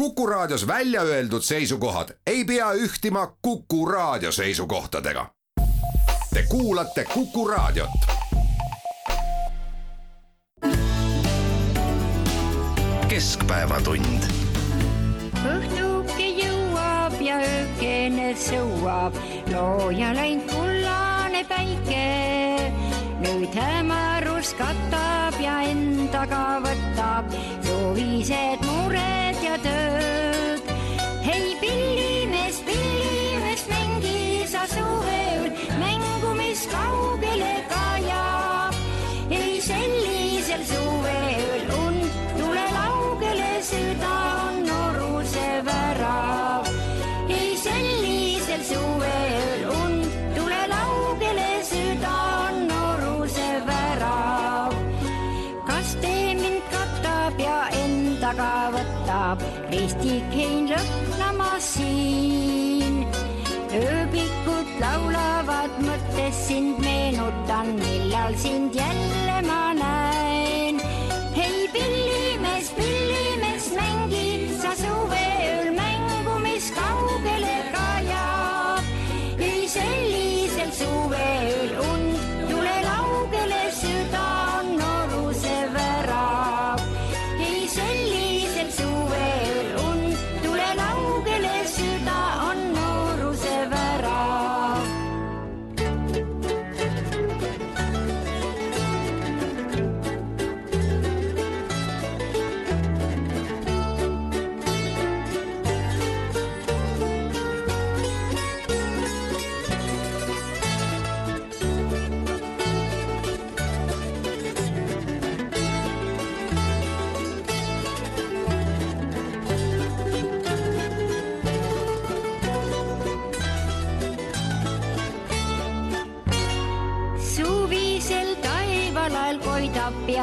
Kuku Raadios välja öeldud seisukohad ei pea ühtima Kuku Raadio seisukohtadega. Te kuulate Kuku Raadiot. keskpäevatund. õhtuke jõuab ja öökene sõuab, looja läinud kullane päike. nüüd hämarus katab ja endaga võtab suvised mured ja. Hei, pillimees, pillimees, mängi sa suvel mängu, mis kaugele kajab. ei sellisel suvel und tule laugele, süda on noruse värav. ei sellisel suvel und tule laugele, süda on noruse värav. kas tee mind katab ja endaga võtab, ristik hein lõhnamas siin. ööbikud laulavad, mõttes sind meenutan, millal sind jälle ma näen. hei, pillimees, pillimees, mängi sa suveööl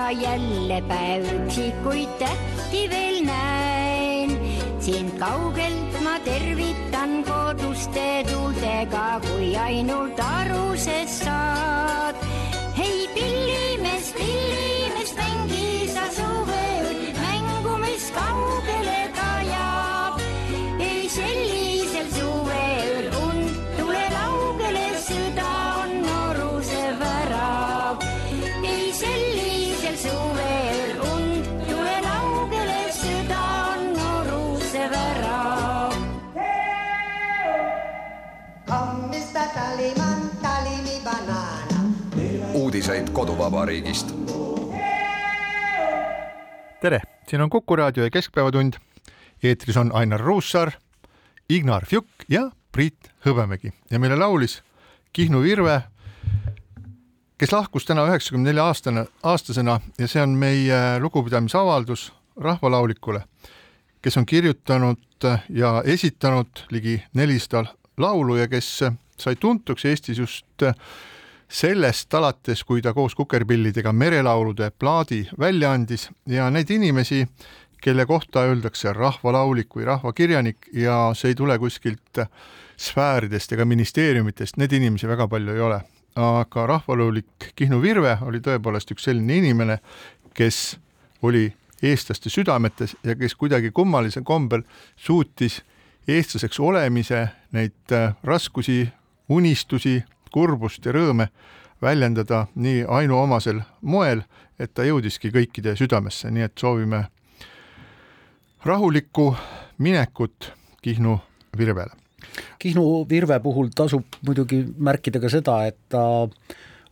ja jälle päev üksikuid tähti veel näen. sind kaugelt ma tervitan koduste tuultega, kui ainult aru sest saad. Uudiseid koduvabariigist. tere, siin on Kuku raadio ja Keskpäevatund. eetris on Ainar Ruussaar, Ignar Fjuk ja Priit Hõbemägi ja meile laulis Kihnu Virve, kes lahkus täna üheksakümne nelja aastane, aastasena ja see on meie lugupidamisavaldus rahvalaulikule, kes on kirjutanud ja esitanud ligi nelisada laulu ja kes sai tuntuks Eestis just sellest alates, kui ta koos kukerpillidega merelaulude plaadi välja andis ja neid inimesi, kelle kohta öeldakse rahvalaulik või rahvakirjanik ja see ei tule kuskilt sfääridest ega ministeeriumitest, neid inimesi väga palju ei ole. aga rahvaluulik Kihnu Virve oli tõepoolest üks selline inimene, kes oli eestlaste südametes ja kes kuidagi kummalisel kombel suutis eestlaseks olemise, neid äh, raskusi, unistusi, kurbust ja rõõme väljendada nii ainuomasel moel, et ta jõudiski kõikide südamesse, nii et soovime rahulikku minekut Kihnu Virvele. Kihnu Virve puhul tasub muidugi märkida ka seda, et ta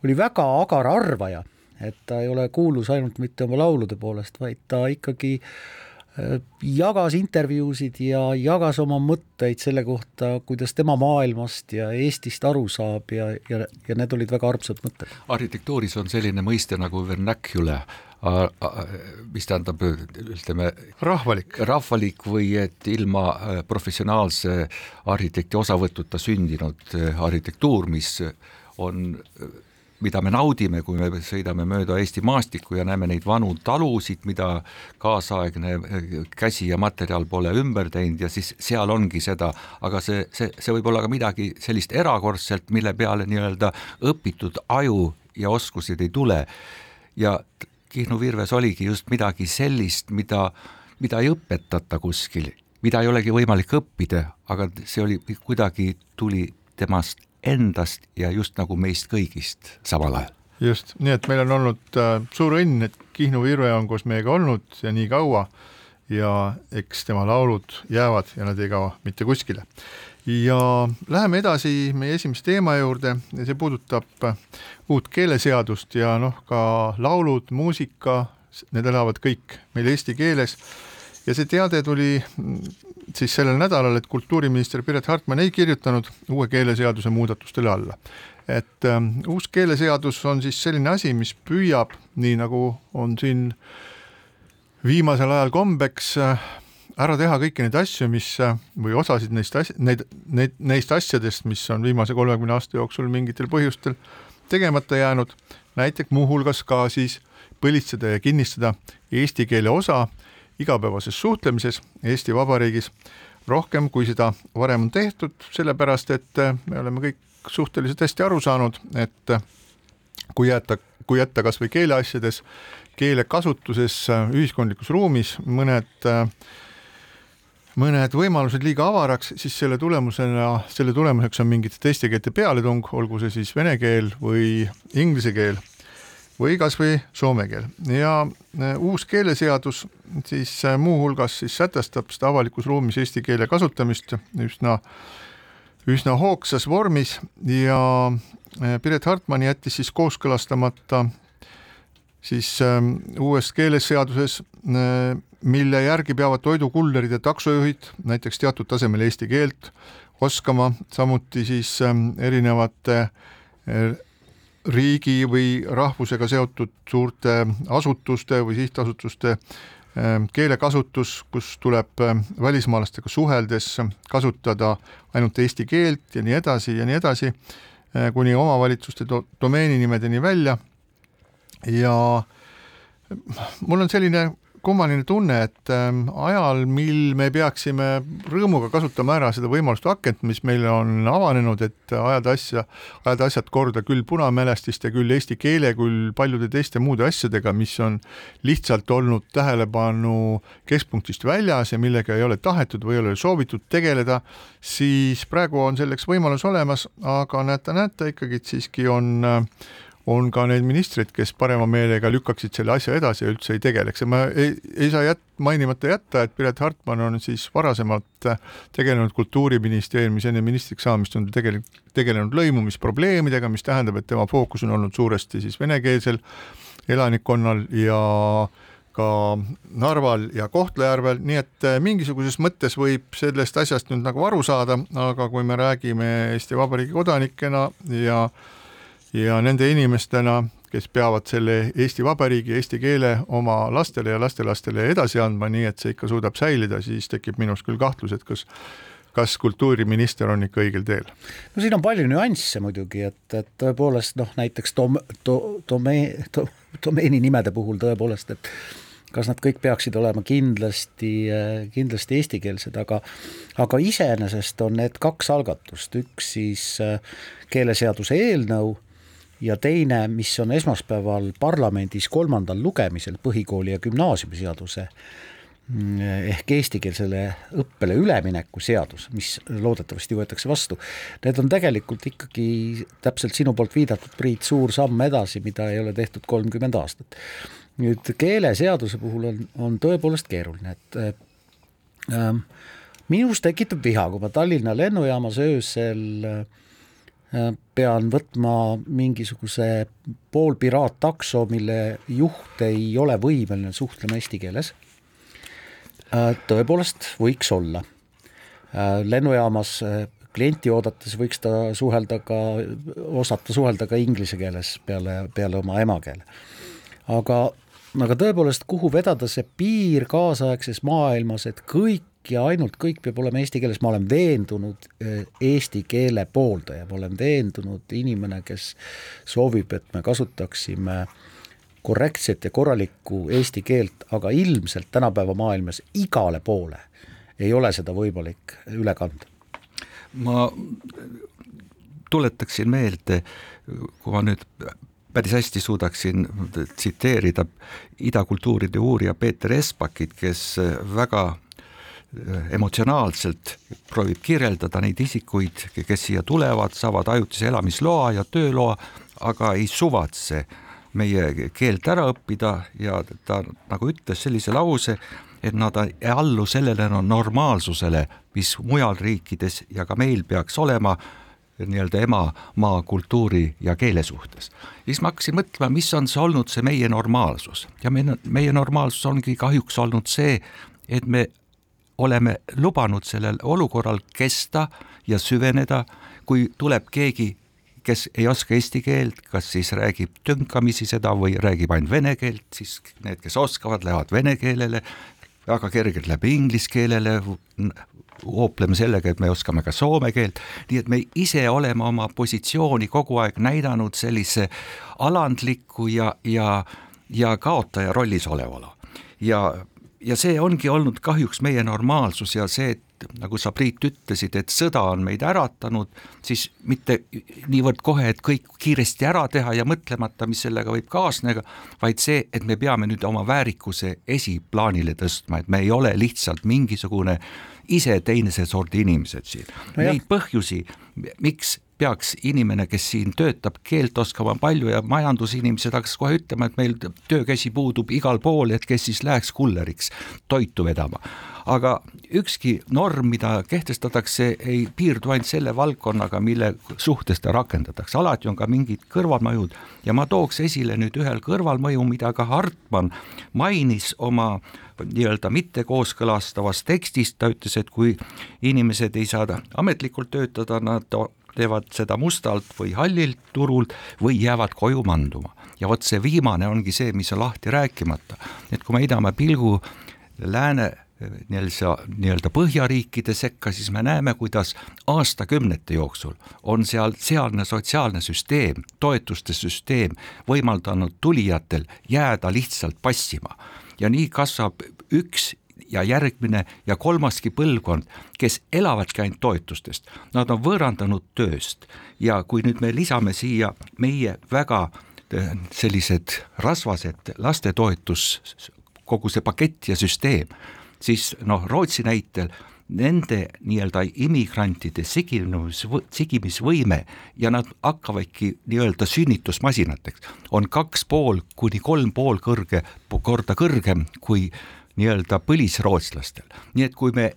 oli väga agar arvaja, et ta ei ole kuulus ainult mitte oma laulude poolest, vaid ta ikkagi äh, jagas intervjuusid ja jagas oma mõtteid selle kohta, kuidas tema maailmast ja Eestist aru saab ja, ja, ja need olid väga armsad mõtted. arhitektuuris on selline mõiste nagu vernacular, mis tähendab, ütleme rahvalik. rahvalik või et ilma äh, professionaalse arhitekti osavõtuta sündinud äh, arhitektuur, mis on mida me naudime, kui me sõidame mööda Eesti maastikku ja näeme neid vanu talusid, mida kaasaegne käsi ja materjal pole ümber teinud ja siis seal ongi seda, aga see, see, see võib olla ka midagi sellist erakordselt, mille peale nii-öelda õpitud aju ja oskused ei tule. ja Kihnu Virves oligi just midagi sellist, mida, mida ei õpetata kuskil mida ei olegi võimalik õppida, aga see oli kuidagi, tuli temast endast ja just nagu meist kõigist samal ajal. just, nii et meil on olnud äh, suur õnn, et Kihnu Virve on koos meiega olnud ja nii kaua ja eks tema laulud jäävad ja nad ei kao mitte kuskile. ja läheme edasi meie esimese teema juurde ja see puudutab äh, uut keeleseadust ja noh, ka laulud, muusika, need elavad kõik meil eesti keeles ja see teade tuli siis sellel nädalal, et kultuuriminister Piret Hartman ei kirjutanud uue keeleseaduse muudatustele alla. et äh, uus keeleseadus on siis selline asi, mis püüab, nii nagu on siin viimasel ajal kombeks äh, ära teha kõiki neid asju, mis äh, või osasid neist asj-, neid, neid, neist asjadest, mis on viimase kolmekümne aasta jooksul mingitel põhjustel tegemata jäänud, näiteks muuhulgas ka siis põlitseda ja kinnistada eesti keele osa igapäevases suhtlemises Eesti Vabariigis rohkem, kui seda varem on tehtud, sellepärast et äh, me oleme kõik suhteliselt hästi aru saanud, et äh, kui jätta, kui jätta kas või keeleasjades, keelekasutuses, äh, ühiskondlikus ruumis mõned mõned võimalused liiga avaraks, siis selle tulemusena, selle tulemuseks on mingite teiste keelte pealetung, olgu see siis vene keel või inglise keel või kas või soome keel. Ja äh, uus keeleseadus siis äh, muuhulgas siis sätestab seda avalikus ruumis eesti keele kasutamist üsna, üsna hoogsas vormis ja äh, Piret Hartman jättis siis kooskõlastamata siis uues keeleseaduses, mille järgi peavad toidukullerid ja taksojuhid näiteks teatud tasemel eesti keelt oskama, samuti siis erinevate riigi või rahvusega seotud suurte asutuste või sihtasutuste ähm, keelekasutus, kus tuleb ähm, välismaalastega suheldes kasutada ainult eesti keelt ja nii edasi ja nii edasi, äh, kuni omavalitsuste do domeeninimedeni välja. ja mul on selline kummaline tunne, et ähm, ajal, mil me peaksime rõõmuga kasutama ära seda võimalust akent, mis meile on avanenud, et ajada asja, ajada asjad korda küll punamälestiste, küll eesti keele, küll paljude teiste muude asjadega, mis on lihtsalt olnud tähelepanu keskpunktist väljas ja millega ei ole tahetud või ei ole soovitud tegeleda, siis praegu on selleks võimalus olemas, aga näete, näete ikkagi, siiski on äh, on ka neid ministreid, kes parema meelega lükkaksid selle asja edasi ja üldse ei tegeleks. Ja ma ei, ei saa jät-, mainimata jätta, et Piret Hartman on siis varasemalt tegelenud Kultuuriministeeriumis, enne ministriks saamist on tegelikult tegelenud lõimumisprobleemidega, mis tähendab, et tema fookus on olnud suuresti siis venekeelsel elanikkonnal ja ka Narval ja Kohtla-Järvel, nii et mingisuguses mõttes võib sellest asjast nüüd nagu aru saada, aga kui me räägime Eesti Vabariigi kodanikena ja äh, ja nende inimestena, kes peavad selle Eesti Vabariigi, eesti keele oma lastele ja lastelastele edasi andma, nii et see ikka suudab säilida, siis tekib minus küll kahtlus, et kas kas kultuuriminister on ikka õigel teel? no siin on palju nüansse muidugi, et, et tõepoolest noh, näiteks dom-, do-, domee-, do-, domeeni nimede puhul tõepoolest, et kas nad kõik peaksid olema kindlasti, kindlasti eestikeelsed, aga aga iseenesest on need kaks algatust, üks siis keeleseaduse eelnõu ja teine, mis on esmaspäeval parlamendis kolmandal lugemisel, põhikooli ja gümnaasiumiseaduse mm, ehk eestikeelsele õppele ülemineku seadus, mis loodetavasti võetakse vastu, need on tegelikult ikkagi täpselt sinu poolt viidatud, Priit, suur samm edasi, mida ei ole tehtud kolmkümmend aastat. nüüd keeleseaduse puhul on, on tõepoolest keeruline, et äh, minus tekitab viha, kui ma Tallinna lennujaamas öösel äh, pean võtma mingisuguse poolpiraattakso, mille juht ei ole võimeline suhtlema eesti keeles. Äh, tõepoolest võiks olla. Äh, lennujaamas äh, klienti oodates võiks ta suhelda ka, osata suhelda ka inglise keeles peale, peale oma emakeele. aga, aga tõepoolest, kuhu vedada see piir kaasaegses maailmas, et kõik kõik ja ainult kõik peab olema eesti keeles, ma olen veendunud eh, eesti keele pooldaja, ma olen veendunud inimene, kes soovib, et me kasutaksime korrektset ja korralikku eesti keelt, aga ilmselt tänapäeva maailmas igale poole ei ole seda võimalik üle kanda. ma tuletaksin meelde, kui ma nüüd päris hästi suudaksin tsiteerida idakultuuride uurija Peeter Espakit, kes väga emotsionaalselt proovib kirjeldada neid isikuid, kes siia tulevad, saavad ajutise elamisloa ja tööloa, aga ei suvatse meie keelt ära õppida ja ta nagu ütles sellise lause, et nad ei allu sellele normaalsusele, mis mujal riikides ja ka meil peaks olema nii-öelda emamaa kultuuri ja keele suhtes. siis ma hakkasin mõtlema, mis on see olnud see meie normaalsus ja meie, meie normaalsus ongi kahjuks olnud see, et me oleme lubanud sellel olukorral kesta ja süveneda, kui tuleb keegi, kes ei oska eesti keelt, kas siis räägib tünkamisi seda või räägib ainult vene keelt, siis need, kes oskavad, lähevad vene keelele, väga kergelt läbi inglise keelele, hoopleme sellega, et me oskame ka soome keelt, nii et me ise oleme oma positsiooni kogu aeg näidanud sellise alandliku ja, ja, ja kaotaja rollis olevana. ja ja see ongi olnud kahjuks meie normaalsus ja see, et nagu sa, Priit, ütlesid, et sõda on meid äratanud, siis mitte niivõrd kohe, et kõik kiiresti ära teha ja mõtlemata, mis sellega võib kaasneda, vaid see, et me peame nüüd oma väärikuse esiplaanile tõstma, et me ei ole lihtsalt mingisugune ise teise sordi inimesed siin no. Neid põhjusi, miks peaks inimene, kes siin töötab, keelt oskama palju ja majandusinimesed hakkas kohe ütlema, et meil töökäsi puudub igal pool, et kes siis läheks kulleriks toitu vedama. aga ükski norm, mida kehtestatakse, ei piirdu ainult selle valdkonnaga, mille suhtes ta rakendatakse, alati on ka mingid kõrvalmõjud. Ja ma tooks esile nüüd ühel kõrvalmõju, mida ka Hartmann mainis oma nii-öelda mitte kooskõlastavas tekstis, ta ütles, et kui inimesed ei saa ametlikult töötada, nad teevad seda mustalt või hallilt turult või jäävad koju manduma. ja vot see viimane ongi see, mis on lahti rääkimata, et kui me heidame pilgu lääne nii-öelda, nii-öelda põhjariikide sekka, siis me näeme, kuidas aastakümnete jooksul on seal sealne sotsiaalne süsteem, toetuste süsteem võimaldanud tulijatel jääda lihtsalt passima ja nii kasvab üks ja järgmine ja kolmaski põlvkond, kes elavadki ainult toetustest, nad on võõrandanud tööst. Ja kui nüüd me lisame siia meie väga eh, sellised rasvased lastetoetus, kogu see pakett ja süsteem, siis noh, Rootsi näitel nende nii-öelda immigrantide sigimis, sigimisvõime ja nad hakkavadki nii-öelda sünnitusmasinateks, on kaks pool kuni kolm pool kõrge, korda kõrgem kui nii-öelda põlisrootslastel, nii et kui me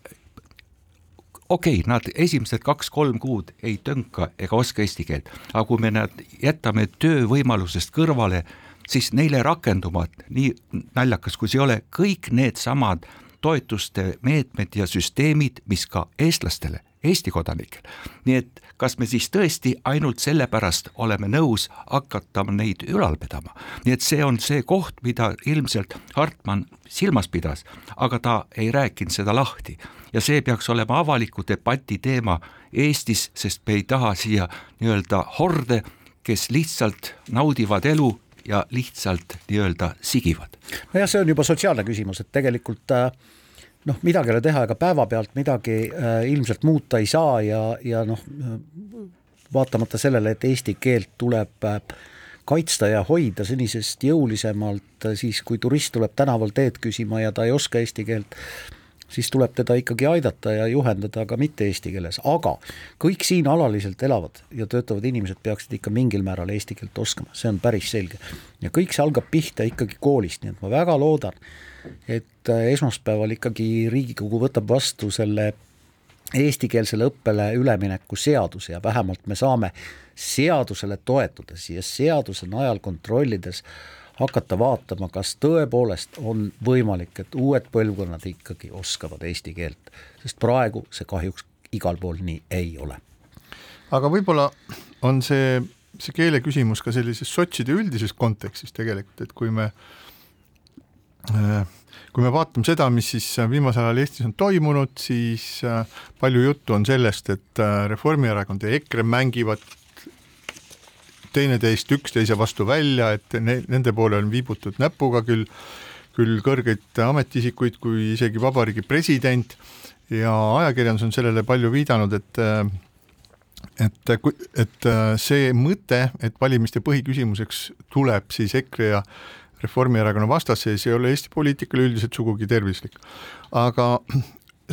okei okay,, nad esimesed kaks-kolm kuud ei tönka ega oska eesti keelt, aga kui me nad jätame töövõimalusest kõrvale, siis neile rakenduvad, nii naljakas kui see ei ole, kõik needsamad toetuste meetmed ja süsteemid, mis ka eestlastele, Eesti kodanikel. nii et kas me siis tõesti ainult sellepärast oleme nõus hakata neid ülal pidama, nii et see on see koht, mida ilmselt Hartmann silmas pidas, aga ta ei rääkinud seda lahti ja see peaks olema avaliku debati teema Eestis, sest me ei taha siia nii-öelda horde, kes lihtsalt naudivad elu ja lihtsalt nii-öelda sigivad. nojah, see on juba sotsiaalne küsimus, et tegelikult äh, noh, midagi ei ole teha, ega päevapealt midagi äh, ilmselt muuta ei saa ja, ja noh, vaatamata sellele, et eesti keelt tuleb äh, kaitsta ja hoida senisest jõulisemalt, äh, siis kui turist tuleb tänaval teed küsima ja ta ei oska eesti keelt, siis tuleb teda ikkagi aidata ja juhendada ka mitte eesti keeles, aga kõik siin alaliselt elavad ja töötavad inimesed peaksid ikka mingil määral eesti keelt oskama, see on päris selge. ja kõik see algab pihta ikkagi koolist, nii et ma väga loodan, et äh, esmaspäeval ikkagi Riigikogu võtab vastu selle eestikeelsele õppele ülemineku seaduse ja vähemalt me saame seadusele toetudes ja seaduse najal kontrollides hakata vaatama, kas tõepoolest on võimalik, et uued põlvkonnad ikkagi oskavad eesti keelt, sest praegu see kahjuks igal pool nii ei ole. aga võib-olla on see, see keele küsimus ka sellises sotside üldises kontekstis tegelikult, et kui me äh, kui me vaatame seda, mis siis viimasel ajal Eestis on toimunud, siis äh, palju juttu on sellest, et äh, Reformierakond ja EKRE mängivad teineteist üksteise vastu välja, et ne, nende poole on viibutud näpuga küll, küll kõrgeid ametiisikuid kui isegi vabariigi president. Ja ajakirjandus on sellele palju viidanud, et et, et see mõte, et valimiste põhiküsimuseks tuleb siis EKRE ja Reformierakonna vastasseis ei ole Eesti poliitikale üldiselt sugugi tervislik. aga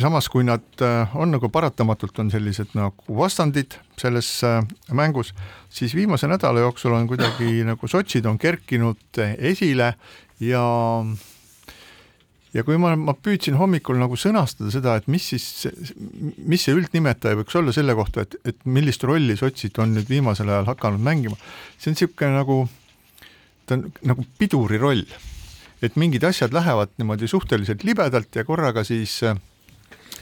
samas, kui nad äh, on nagu paratamatult on sellised nagu vastandid selles äh, mängus, siis viimase nädala jooksul on kuidagi nagu sotsid on kerkinud esile ja ja kui ma, ma püüdsin hommikul nagu sõnastada seda, et mis siis, mis see üldnimetaja võiks olla selle kohta, et, et millist rolli sotsid on nüüd viimasel ajal hakanud mängima, see on niisugune nagu, ta on nagu piduri roll. et mingid asjad lähevad niimoodi suhteliselt libedalt ja korraga siis äh,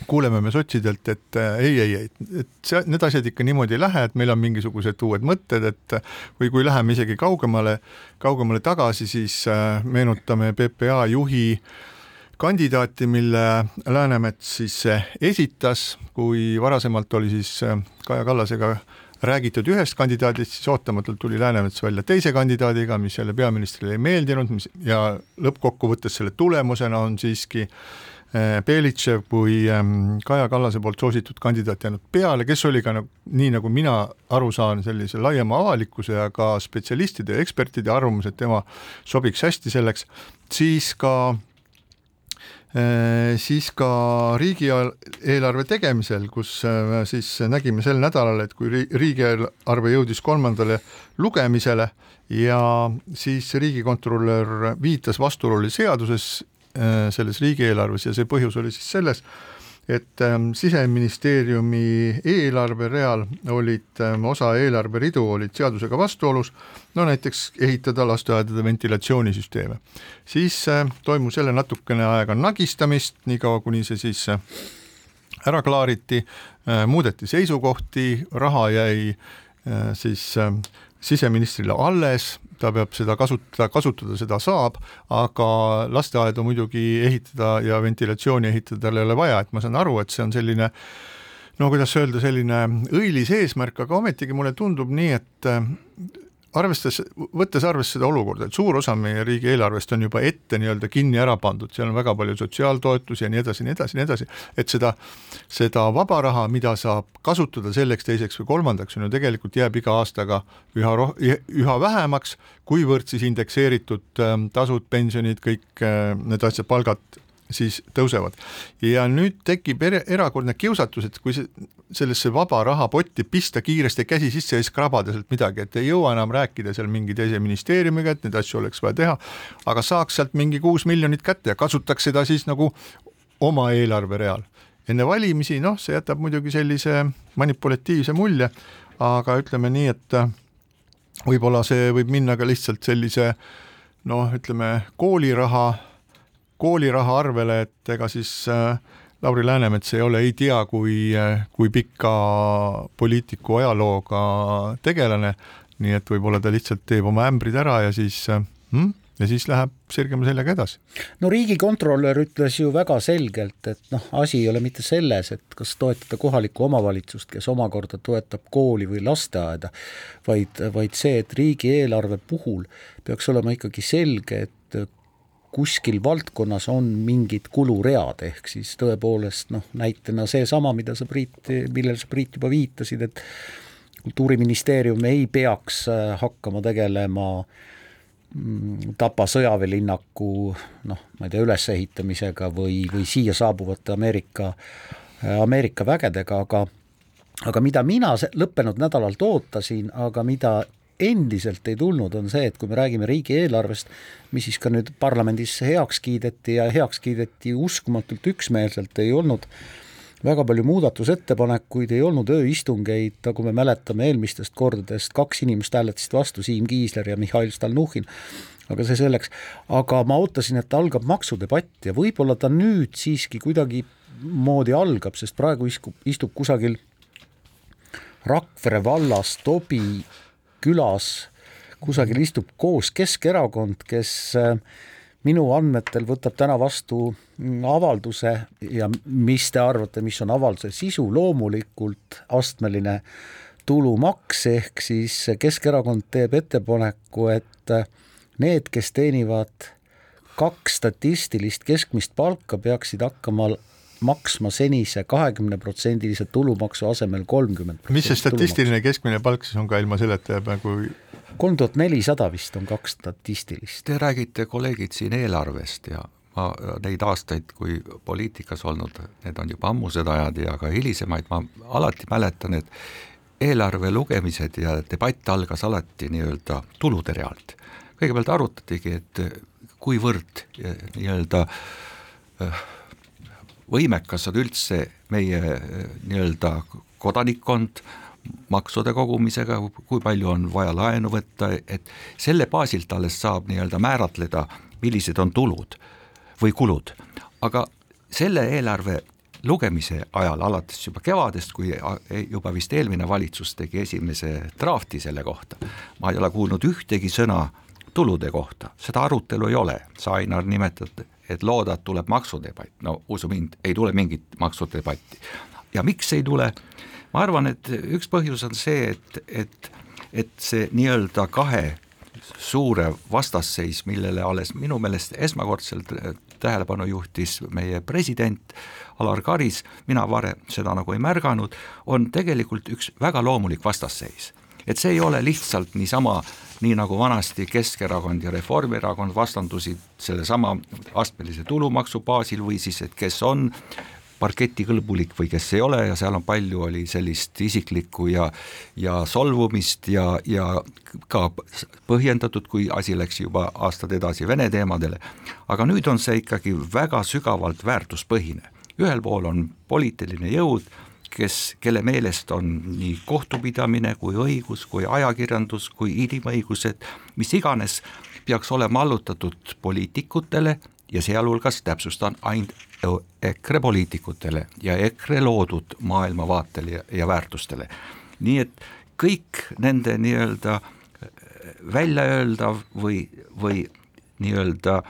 kuuleme me sotsidelt, et äh, ei, ei, ei, et see, need asjad ikka niimoodi ei lähe, et meil on mingisugused uued mõtted, et või kui läheme isegi kaugemale, kaugemale tagasi, siis äh, meenutame PPA juhi äh, kandidaati, mille Läänemets siis esitas, kui varasemalt oli siis Kaja Kallasega räägitud ühest kandidaadist, siis ootamatult tuli Läänemets välja teise kandidaadiga, mis jälle peaministrile ei meeldinud, mis ja lõppkokkuvõttes selle tulemusena on siiski eh, Belitšev kui ehm, Kaja Kallase poolt soositud kandidaat jäänud peale, kes oli ka nagu, nii nagu mina aru saan, sellise laiema avalikkuse ja ka spetsialistide ja ekspertide arvamus, et tema sobiks hästi selleks, siis ka Äh, siis ka riigieelarve tegemisel, kus äh, siis nägime sel nädalal, et kui riigieelarve jõudis kolmandale lugemisele ja siis riigikontrolör viitas vastuolule seaduses äh, selles riigieelarves ja see põhjus oli siis selles, et ähm, siseministeeriumi eelarvereal olid ähm,, osa eelarveridu olid seadusega vastuolus, no näiteks ehitada lasteaedade ventilatsioonisüsteeme. siis äh, toimus jälle natukene aega nagistamist, niikaua kuni see siis äh, ära klaariti äh,, muudeti seisukohti, raha jäi siis siseministrile alles, ta peab seda kasutada, kasutada seda saab, aga lasteaedu muidugi ehitada ja ventilatsiooni ehitada tal ei ole vaja, et ma saan aru, et see on selline no kuidas öelda, selline õilis eesmärk, aga ometigi mulle tundub nii, et arvestades, võttes arvesse seda olukorda, et suur osa meie riigieelarvest on juba ette nii-öelda kinni ära pandud, seal on väga palju sotsiaaltoetusi ja nii edasi, nii edasi, nii edasi, et seda, seda vaba raha, mida saab kasutada selleks, teiseks või kolmandaks, on ju tegelikult jääb iga aastaga üha roh-, üha vähemaks, kuivõrd siis indekseeritud ähm, tasud, pensionid, kõik äh, need asjad, palgad siis tõusevad. ja nüüd tekib er erakordne kiusatus, et kui sellesse vaba rahapotti pista kiiresti käsi sisse ja siis krabada sealt midagi, et ei jõua enam rääkida seal mingi teise ministeeriumiga, et neid asju oleks vaja teha, aga saaks sealt mingi kuus miljonit kätte ja kasutaks seda siis nagu oma eelarvereal. enne valimisi, noh, see jätab muidugi sellise manipulatiivse mulje, aga ütleme nii, et võib-olla see võib minna ka lihtsalt sellise noh, ütleme kooliraha kooliraha arvele, et ega siis äh, Lauri Läänemets ei ole ei tea kui, äh, kui pika poliitiku ajalooga tegelane, nii et võib-olla ta lihtsalt teeb oma ämbrid ära ja siis hmm, ja siis läheb sirgema seljaga edasi. no riigikontrolör ütles ju väga selgelt, et noh, asi ei ole mitte selles, et kas toetada kohalikku omavalitsust, kes omakorda toetab kooli või lasteaeda, vaid, vaid see, et riigieelarve puhul peaks olema ikkagi selge, et kuskil valdkonnas on mingid kuluread, ehk siis tõepoolest noh, näitena seesama, mida sa Priit, millele sa Priit juba viitasid, et kultuuriministeerium ei peaks äh, hakkama tegelema mm, Tapa sõjaväelinnaku noh, ma ei tea, ülesehitamisega või, või siia saabuvate Ameerika, äh, Ameerika vägedega, aga aga mida mina lõppenud nädalalt ootasin, aga mida endiselt ei tulnud, on see, et kui me räägime riigieelarvest, mis siis ka nüüd parlamendis heaks kiideti ja heaks kiideti uskumatult üksmeelselt, ei olnud väga palju muudatusettepanekuid, ei olnud ööistungeid, nagu me mäletame eelmistest kordadest, kaks inimest hääletasid vastu, Siim Kiisler ja Mihhail Stalnuhhin, aga see selleks, aga ma ootasin, et algab maksudebatt ja võib-olla ta nüüd siiski kuidagimoodi algab, sest praegu istub, istub kusagil Rakvere vallas Tobi külas kusagil istub koos Keskerakond, kes äh, minu andmetel võtab täna vastu mm, avalduse ja mis te arvate, mis on avalduse sisu, loomulikult astmeline tulumaks, ehk siis Keskerakond teeb ettepaneku, et äh, need, kes teenivad kaks statistilist keskmist palka, peaksid hakkama maksma senise kahekümne protsendilise tulumaksu asemel kolmkümmend mis see statistiline keskmine palk siis on ka ilma selleta jääb nagu kolm tuhat nelisada vist on kaks statistilist. Te räägite, kolleegid, siin eelarvest ja ma neid aastaid, kui poliitikas olnud, need on juba ammused ajad ja ka hilisemaid, ma alati mäletan, et eelarve lugemised ja debatt algas alati nii-öelda tulude realt. kõigepealt arutatigi, et kuivõrd nii-öelda äh, võimekas on üldse meie äh, nii-öelda kodanikkond maksude kogumisega, kui palju on vaja laenu võtta, et selle baasilt alles saab nii-öelda määratleda, millised on tulud või kulud. aga selle eelarve lugemise ajal, alates juba kevadest, kui juba vist eelmine valitsus tegi esimese drafti selle kohta, ma ei ole kuulnud ühtegi sõna tulude kohta, seda arutelu ei ole, sa Ainar nimetad, et loodad, tuleb maksudebatt, no usu mind, ei tule mingit maksudebatti. ja miks ei tule? ma arvan, et üks põhjus on see, et, et, et see nii-öelda kahe suure vastasseis, millele alles minu meelest esmakordselt tähelepanu juhtis meie president Alar Karis, mina varem seda nagu ei märganud, on tegelikult üks väga loomulik vastasseis. Et see ei ole lihtsalt niisama, nii nagu vanasti Keskerakond ja Reformierakond vastandusid sellesama astmelise tulumaksu baasil või siis, et kes on parketikõlbulik või kes ei ole ja seal on palju, oli sellist isiklikku ja ja solvumist ja, ja ka põhjendatud, kui asi läks juba aastad edasi Vene teemadele. aga nüüd on see ikkagi väga sügavalt väärtuspõhine, ühel pool on poliitiline jõud, kes, kelle meelest on nii kohtupidamine kui õigus, kui ajakirjandus, kui inimõigused, mis iganes, peaks olema allutatud poliitikutele ja sealhulgas täpsustan ainult EKRE poliitikutele ja EKRE loodud maailmavaatele ja, ja väärtustele. nii et kõik nende nii-öelda väljaöeldav või, või nii-öelda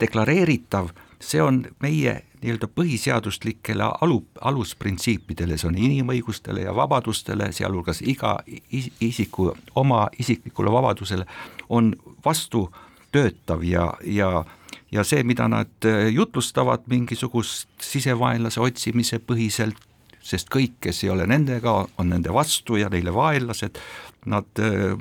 deklareeritav, see on meie nii-öelda põhiseaduslikele alu, alusprintsiipidele, see on inimõigustele ja vabadustele, sealhulgas iga isiku oma isiklikule vabadusele, on vastu töötav ja, ja ja see, mida nad jutlustavad mingisugust sisevaenlase otsimise põhiselt, sest kõik, kes ei ole nendega, on nende vastu ja neile vaenlased, nad äh,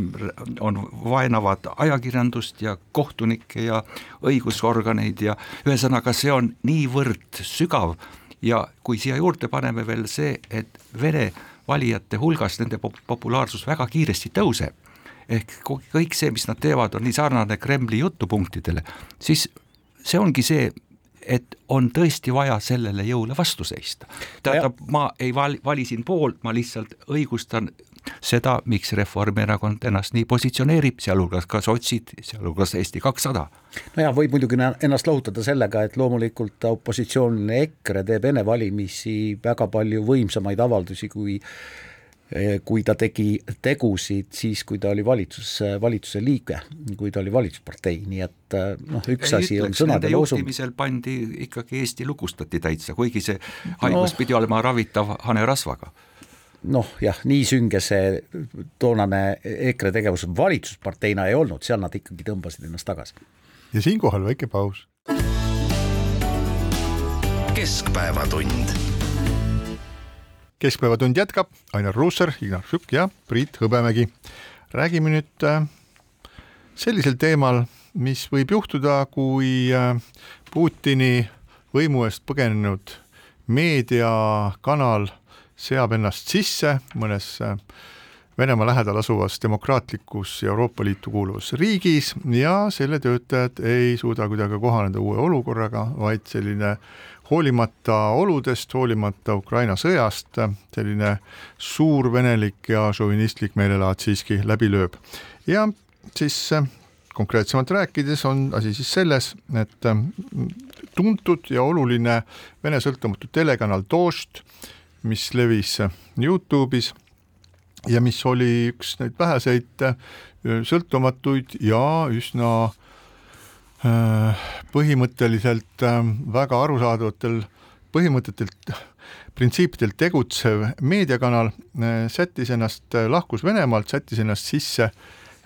on, vaenavad ajakirjandust ja kohtunikke ja õigusorganeid ja ühesõnaga, see on niivõrd sügav. Ja kui siia juurde paneme veel see, et Vene valijate hulgas nende populaarsus väga kiiresti tõuseb, ehk kõik see, mis nad teevad, on nii sarnane Kremli jutupunktidele, siis see ongi see, et on tõesti vaja sellele jõule vastu seista. tähendab, ma ei val-, vali siin poolt, ma lihtsalt õigustan seda, miks Reformierakond ennast nii positsioneerib, sealhulgas ka sotsid, sealhulgas Eesti kakssada. nojah, võib muidugi ennast lohutada sellega, et loomulikult opositsiooniline EKRE teeb enne valimisi väga palju võimsamaid avaldusi kui kui ta tegi tegusid siis, kui ta oli valitsus, valitsuse liige, kui ta oli valitsuspartei, nii et eh, noh, üks Ei asi ütleks, on sõnade loosung. pandi ikkagi Eesti lukustati täitsa, kuigi see haigus no, pidi olema ravitav hanerasvaga noh jah, nii sünge see toonane EKRE tegevus valitsusparteina ei olnud, seal nad ikkagi tõmbasid ennast tagasi. ja siinkohal väike paus. keskpäevatund keskpäevatund jätkab, Ainar Ruussaar, Ignar Sükk ja Priit Hõbemägi. räägime nüüd äh, sellisel teemal, mis võib juhtuda, kui äh, Putini võimu eest põgenenud meediakanal seab ennast sisse mõnes äh, Venemaa lähedal asuvas demokraatlikus Euroopa Liitu kuuluvas riigis ja selle töötajad ei suuda kuidagi kohaneda uue olukorraga, vaid selline hoolimata oludest, hoolimata Ukraina sõjast, selline suurvenelik ja šovinistlik meelelaad siiski läbi lööb. ja siis konkreetsemalt rääkides on asi siis selles, et tuntud ja oluline Vene sõltumatu telekanal Dožd, mis levis Youtube'is ja mis oli üks neid väheseid sõltumatuid ja üsna Äh, põhimõtteliselt äh, väga arusaadavatel põhimõtetelt, printsiipidel tegutsev meediakanal äh, sättis ennast, lahkus Venemaalt, sättis ennast sisse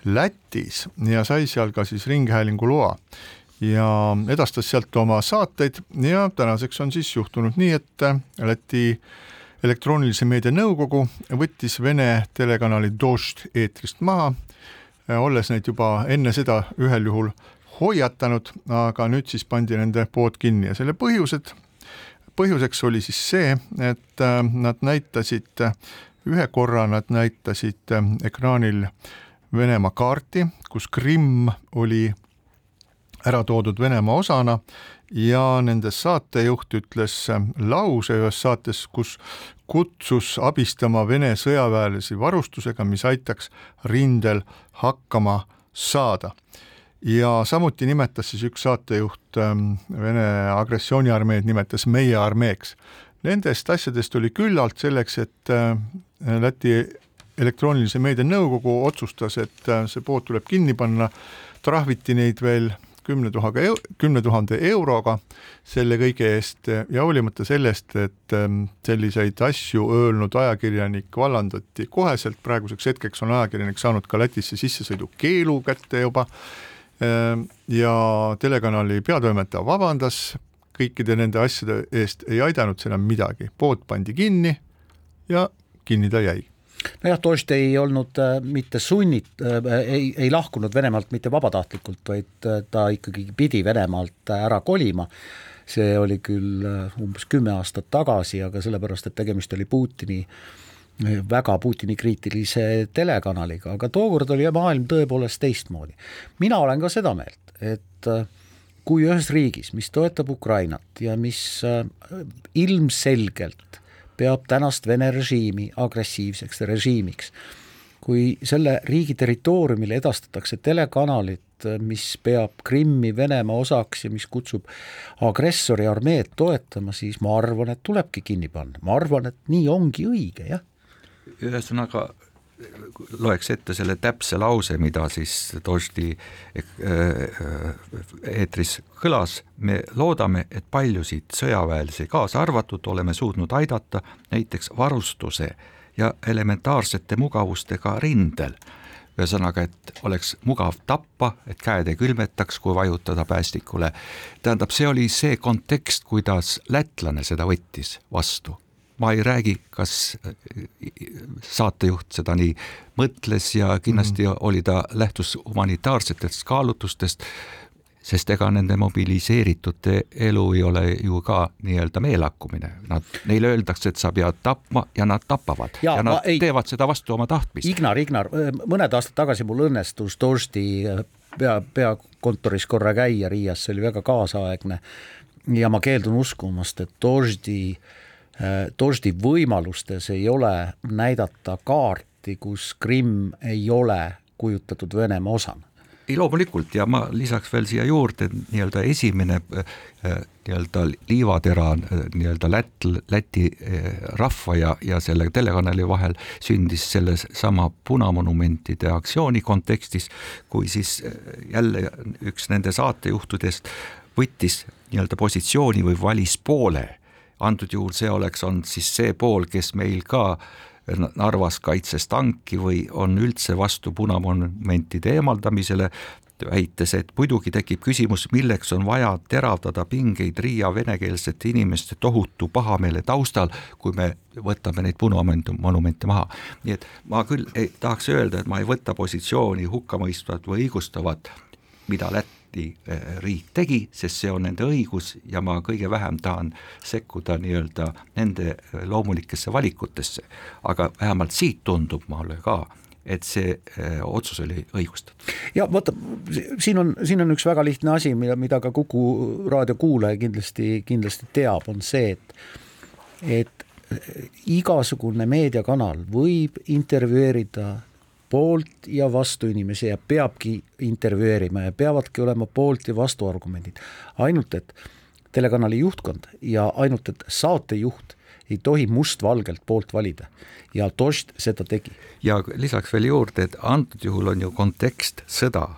Lätis ja sai seal ka siis ringhäälingu loa. Ja edastas sealt oma saateid ja tänaseks on siis juhtunud nii, et Läti elektroonilise meedia nõukogu võttis Vene telekanali Dožd eetrist maha, olles neid juba enne seda ühel juhul hoiatanud, aga nüüd siis pandi nende pood kinni ja selle põhjused, põhjuseks oli siis see, et äh, nad näitasid, ühe korra nad näitasid äh, ekraanil Venemaa kaarti, kus Krimm oli ära toodud Venemaa osana ja nende saatejuht ütles äh, lause ühes saates, kus kutsus abistama Vene sõjaväelasi varustusega, mis aitaks rindel hakkama saada. Ja samuti nimetas siis üks saatejuht ähm, Vene agressiooniarmeed, nimetas meie armeeks. Nendest asjadest oli küllalt selleks, et äh, Läti elektroonilise meedia nõukogu otsustas, et äh, see pood tuleb kinni panna, trahviti neid veel kümne tuhande, kümne tuhande euroga selle kõige eest ja hoolimata sellest, et ähm, selliseid asju öelnud ajakirjanik vallandati koheselt, praeguseks hetkeks on ajakirjanik saanud ka Lätisse sissesõidukeelu kätte juba ja telekanali peatoimetaja vabandas kõikide nende asjade eest, ei aidanud see enam midagi, pood pandi kinni ja kinni ta jäi nojah, Dožd ei olnud äh, mitte sunnit- äh,, ei, ei lahkunud Venemaalt mitte vabatahtlikult, vaid äh, ta ikkagi pidi Venemaalt ära kolima. see oli küll umbes kümme aastat tagasi, aga sellepärast, et tegemist oli Putini äh, väga Putini kriitilise telekanaliga, aga tookord oli maailm tõepoolest teistmoodi. mina olen ka seda meelt, et kui ühes riigis, mis toetab Ukrainat ja mis ilmselgelt peab tänast Vene režiimi agressiivseks režiimiks. kui selle riigi territooriumile edastatakse telekanalit, mis peab Krimmi Venemaa osaks ja mis kutsub agressori armeed toetama, siis ma arvan, et tulebki kinni panna, ma arvan, et nii ongi õige, jah. Ühesõnaga loeks ette selle täpse lause, mida siis Doždi äh, äh, eetris kõlas, me loodame, et paljusid sõjaväelisi, kaasa arvatud, oleme suutnud aidata näiteks varustuse ja elementaarsete mugavustega rindel. ühesõnaga, et oleks mugav tappa, et käed ei külmetaks, kui vajutada päästikule. tähendab, see oli see kontekst, kuidas lätlane seda võttis vastu ma ei räägi, kas äh, saatejuht seda nii mõtles ja kindlasti mm -hmm. oli ta, lähtus humanitaarsetest kaalutlustest, sest ega nende mobiliseeritute elu ei ole ju ka nii-öelda meelakkumine, nad, neile öeldakse, et sa pead tapma ja nad tapavad ja, ja nad ei, teevad seda vastu oma tahtmist. Ignar, Ignar, mõned aastad tagasi mul õnnestus Torsti äh, pea, peakontoris korra käia Riias, see oli väga kaasaegne ja ma keeldun uskumast, et Torsti äh, Äh, Doždi võimalustes ei ole näidata kaarti, kus Krimm ei ole kujutatud Venemaa osana. Ei loomulikult. Ja ma lisaks veel siia juurde nii-öelda esimene äh, nii-öelda liivatera äh, nii-öelda Lätt, Läti rahva ja, ja selle telekanali vahel sündis sellesama punamonumentide aktsiooni kontekstis, kui siis jälle üks nende saatejuhtudest võttis nii-öelda positsiooni või valis poole antud juhul see oleks olnud siis see pool, kes meil ka Narvas kaitses tanki või on üldse vastu punamonumentide eemaldamisele, väites, et muidugi tekib küsimus, milleks on vaja teravdada pingeid Riia venekeelsete inimeste tohutu pahameele taustal, kui me võtame neid punamonumente maha. nii et ma küll ei tahaks öelda, et ma ei võta positsiooni hukkamõistvat või õigustavat, mida Läti Eesti eh, riik tegi, sest see on nende õigus ja ma kõige vähem tahan sekkuda nii-öelda nende eh, loomulikesse valikutesse. aga vähemalt siit tundub mulle ka, et see eh, otsus oli õigustatud. ja vaata, siin on, siin on üks väga lihtne asi, mida, mida ka Kuku raadio kuulaja kindlasti, kindlasti teab, on see, et et igasugune meediakanal võib intervjueerida poolt ja vastu inimesi ja peabki intervjueerima ja peavadki olema poolt ja vastu argumendid. ainult, et telekanali juhtkond ja ainult, et saatejuht ei tohi mustvalgelt poolt valida ja Dožd seda tegi. ja lisaks veel juurde, et antud juhul on ju kontekst sõda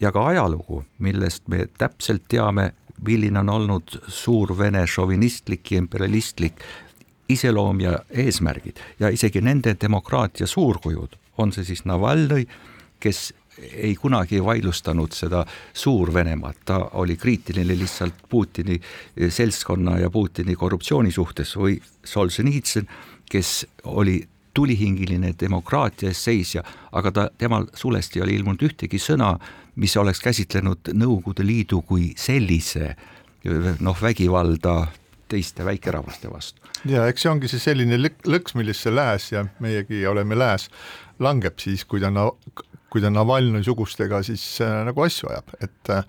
ja ka ajalugu, millest me täpselt teame, milline on olnud suur Vene šovinistlik ja imperialistlik iseloom ja eesmärgid ja isegi nende demokraatia suurkujud on see siis Navalnõi, kes ei kunagi vaidlustanud seda Suur-Venemaad, ta oli kriitiline lihtsalt Putini seltskonna ja Putini korruptsiooni suhtes või Solženitsõn, kes oli tulihingeline demokraatia eest seisja, aga ta, temal sulest ei ole ilmunud ühtegi sõna, mis oleks käsitlenud Nõukogude Liidu kui sellise noh, vägivalda teiste väikerahvaste vastu. ja eks see ongi see selline lõks, millesse lääs ja meiegi oleme lääs, langeb siis, kui ta, kui ta Navalnõi sugustega siis äh, nagu asju ajab, et äh,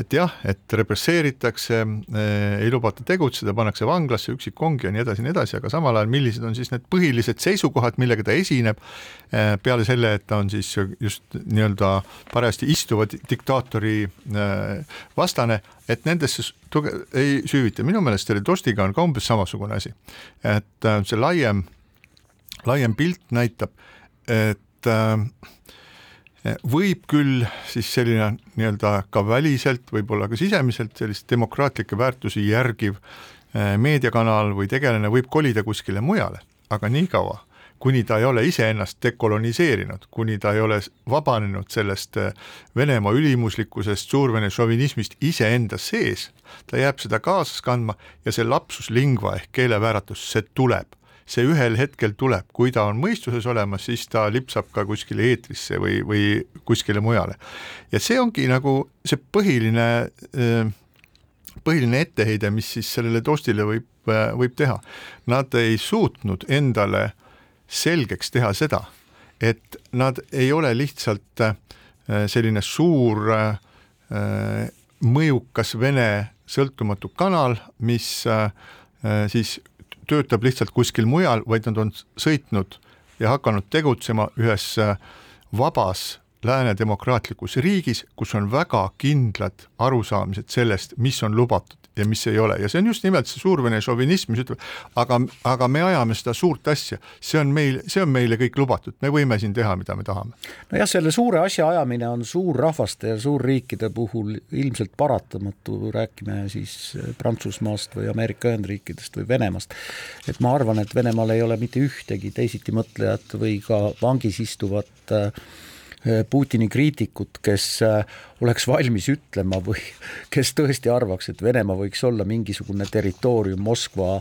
et jah, et represseeritakse, eh, ei lubata tegutseda, pannakse vanglasse, üksikkongi ja nii edasi ja nii edasi, aga samal ajal, millised on siis need põhilised seisukohad, millega ta esineb, eh, peale selle, et ta on siis just nii-öelda parajasti istuva diktaatori eh, vastane, et nendesse tuge-, ei süüvita, minu meelest selle Tostiga on ka umbes samasugune asi. et see laiem, laiem pilt näitab, et äh, võib küll siis selline nii-öelda ka väliselt, võib-olla ka sisemiselt sellist demokraatlikke väärtusi järgiv eh, meediakanal või tegelane võib kolida kuskile mujale, aga niikaua, kuni ta ei ole iseennast dekoloniseerinud, kuni ta ei ole vabanenud sellest eh, Venemaa ülimuslikkusest, suurvene šovinismist iseenda sees, ta jääb seda kaasas kandma ja see lapsus lingva ehk keelevääratus, see tuleb see ühel hetkel tuleb, kui ta on mõistuses olemas, siis ta lipsab ka kuskile eetrisse või, või kuskile mujale. ja see ongi nagu see põhiline, äh, põhiline etteheide, mis siis sellele tostile võib, äh, võib teha. Nad ei suutnud endale selgeks teha seda, et nad ei ole lihtsalt äh, selline suur mõjukas Vene sõltumatu kanal, mis siis töötab lihtsalt kuskil mujal, vaid nad on sõitnud ja hakanud tegutsema ühes äh, vabas lääne demokraatlikus riigis, kus on väga kindlad arusaamised sellest, mis on lubatud ja mis ei ole ja see on just nimelt see suurvene šovinism, mis ütleb, aga, aga me ajame seda suurt asja, see on meil, see on meile kõik lubatud, me võime siin teha, mida me tahame. nojah, selle suure asja ajamine on suurrahvaste ja suurriikide puhul ilmselt paratamatu, räägime siis Prantsusmaast või Ameerika Ühendriikidest või Venemaast. et ma arvan, et Venemaal ei ole mitte ühtegi teisitimõtlejat või ka vangis istuvat Äh, Putini kriitikut, kes äh, oleks valmis ütlema või kes tõesti arvaks, et Venemaa võiks olla mingisugune territoorium Moskva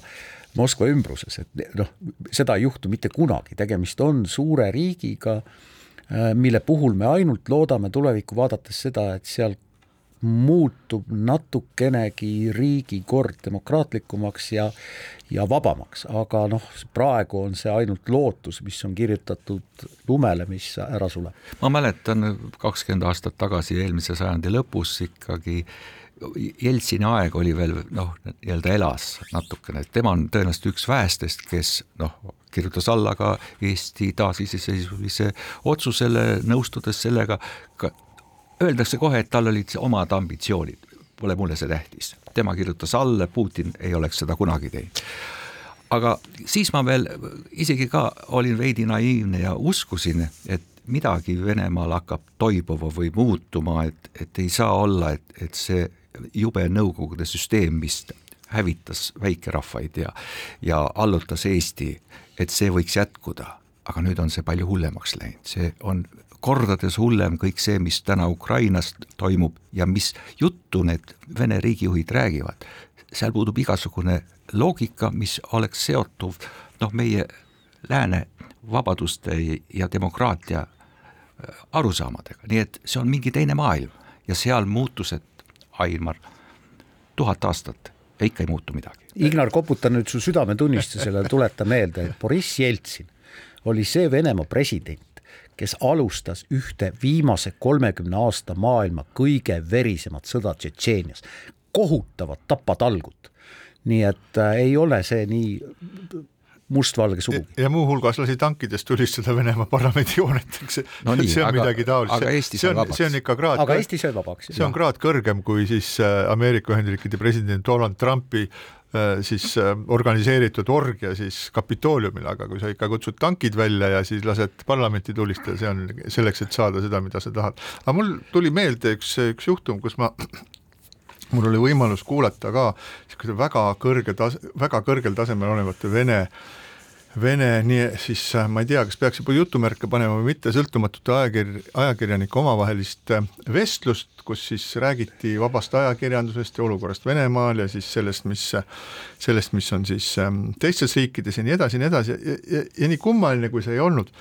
Moskva ümbruses, et noh, seda ei juhtu mitte kunagi, tegemist on suure riigiga, äh, mille puhul me ainult loodame tulevikku vaadates seda, et seal muutub natukenegi riigikord demokraatlikumaks ja ja vabamaks, aga noh, praegu on see ainult lootus, mis on kirjutatud lumele, mis ära suleb. ma mäletan kakskümmend aastat tagasi, eelmise sajandi lõpus ikkagi Jeltsini aeg oli veel noh, nii-öelda elas natukene, tema on tõenäoliselt üks vähestest, kes noh, kirjutas alla ka Eesti taasiseseisvumise otsusele, nõustudes sellega. Ka öeldakse kohe, et tal olid omad ambitsioonid, pole mulle see tähtis, tema kirjutas alla, Putin ei oleks seda kunagi teinud. aga siis ma veel isegi ka olin veidi naiivne ja uskusin, et midagi Venemaal hakkab toimuma või muutuma, et, et ei saa olla, et, et see jube Nõukogude süsteem, mis hävitas väikerahvaid ja, ja allutas Eesti, et see võiks jätkuda. aga nüüd on see palju hullemaks läinud, see on kordades hullem kõik see, mis täna Ukrainas toimub ja mis juttu need Vene riigijuhid räägivad, seal puudub igasugune loogika, mis oleks seotuv noh, meie lääne vabaduste ja demokraatia äh, arusaamadega, nii et see on mingi teine maailm ja seal muutused, Ailmar, tuhat aastat ja ikka ei muutu midagi. Ignar, koputa nüüd su südametunnistusele, tuleta meelde, et Boriss Jeltsin oli see Venemaa president, kes alustas ühte viimase kolmekümne aasta maailma kõige verisemat sõda Tšetšeenias, kohutavat tapatalgut. nii et äh, ei ole see nii mustvalge sugugi. ja muuhulgas lasi tankidest tulistada Venemaa parlamendihoonet, eks no nii, see on aga, midagi taolist, see on, see on ikka kraad. aga Eesti sai vabaks. see on kraad kõrgem kui siis äh, Ameerika Ühendriikide president Donald Trumpi Äh, siis äh, organiseeritud orgia siis Kapitooliumil, aga kui sa ikka kutsud tankid välja ja siis lased parlamenti tulistada, see on selleks, et saada seda, mida sa tahad. aga mul tuli meelde üks, üks juhtum, kus ma mul oli võimalus kuulata ka niisuguse väga kõrge tas-, väga kõrgel tasemel olevate Vene Vene, nii siis äh, ma ei tea, kas peaks juba jutumärke panema või mitte, sõltumatute ajakir-, ajakirjanike omavahelist äh, vestlust, kus siis räägiti vabast ajakirjandusest ja olukorrast Venemaal ja siis sellest, mis, sellest, mis on siis ähm, teistes riikides ja nii edasi ja nii edasi ja, ja, ja, nii kummaline, kui see ei olnud,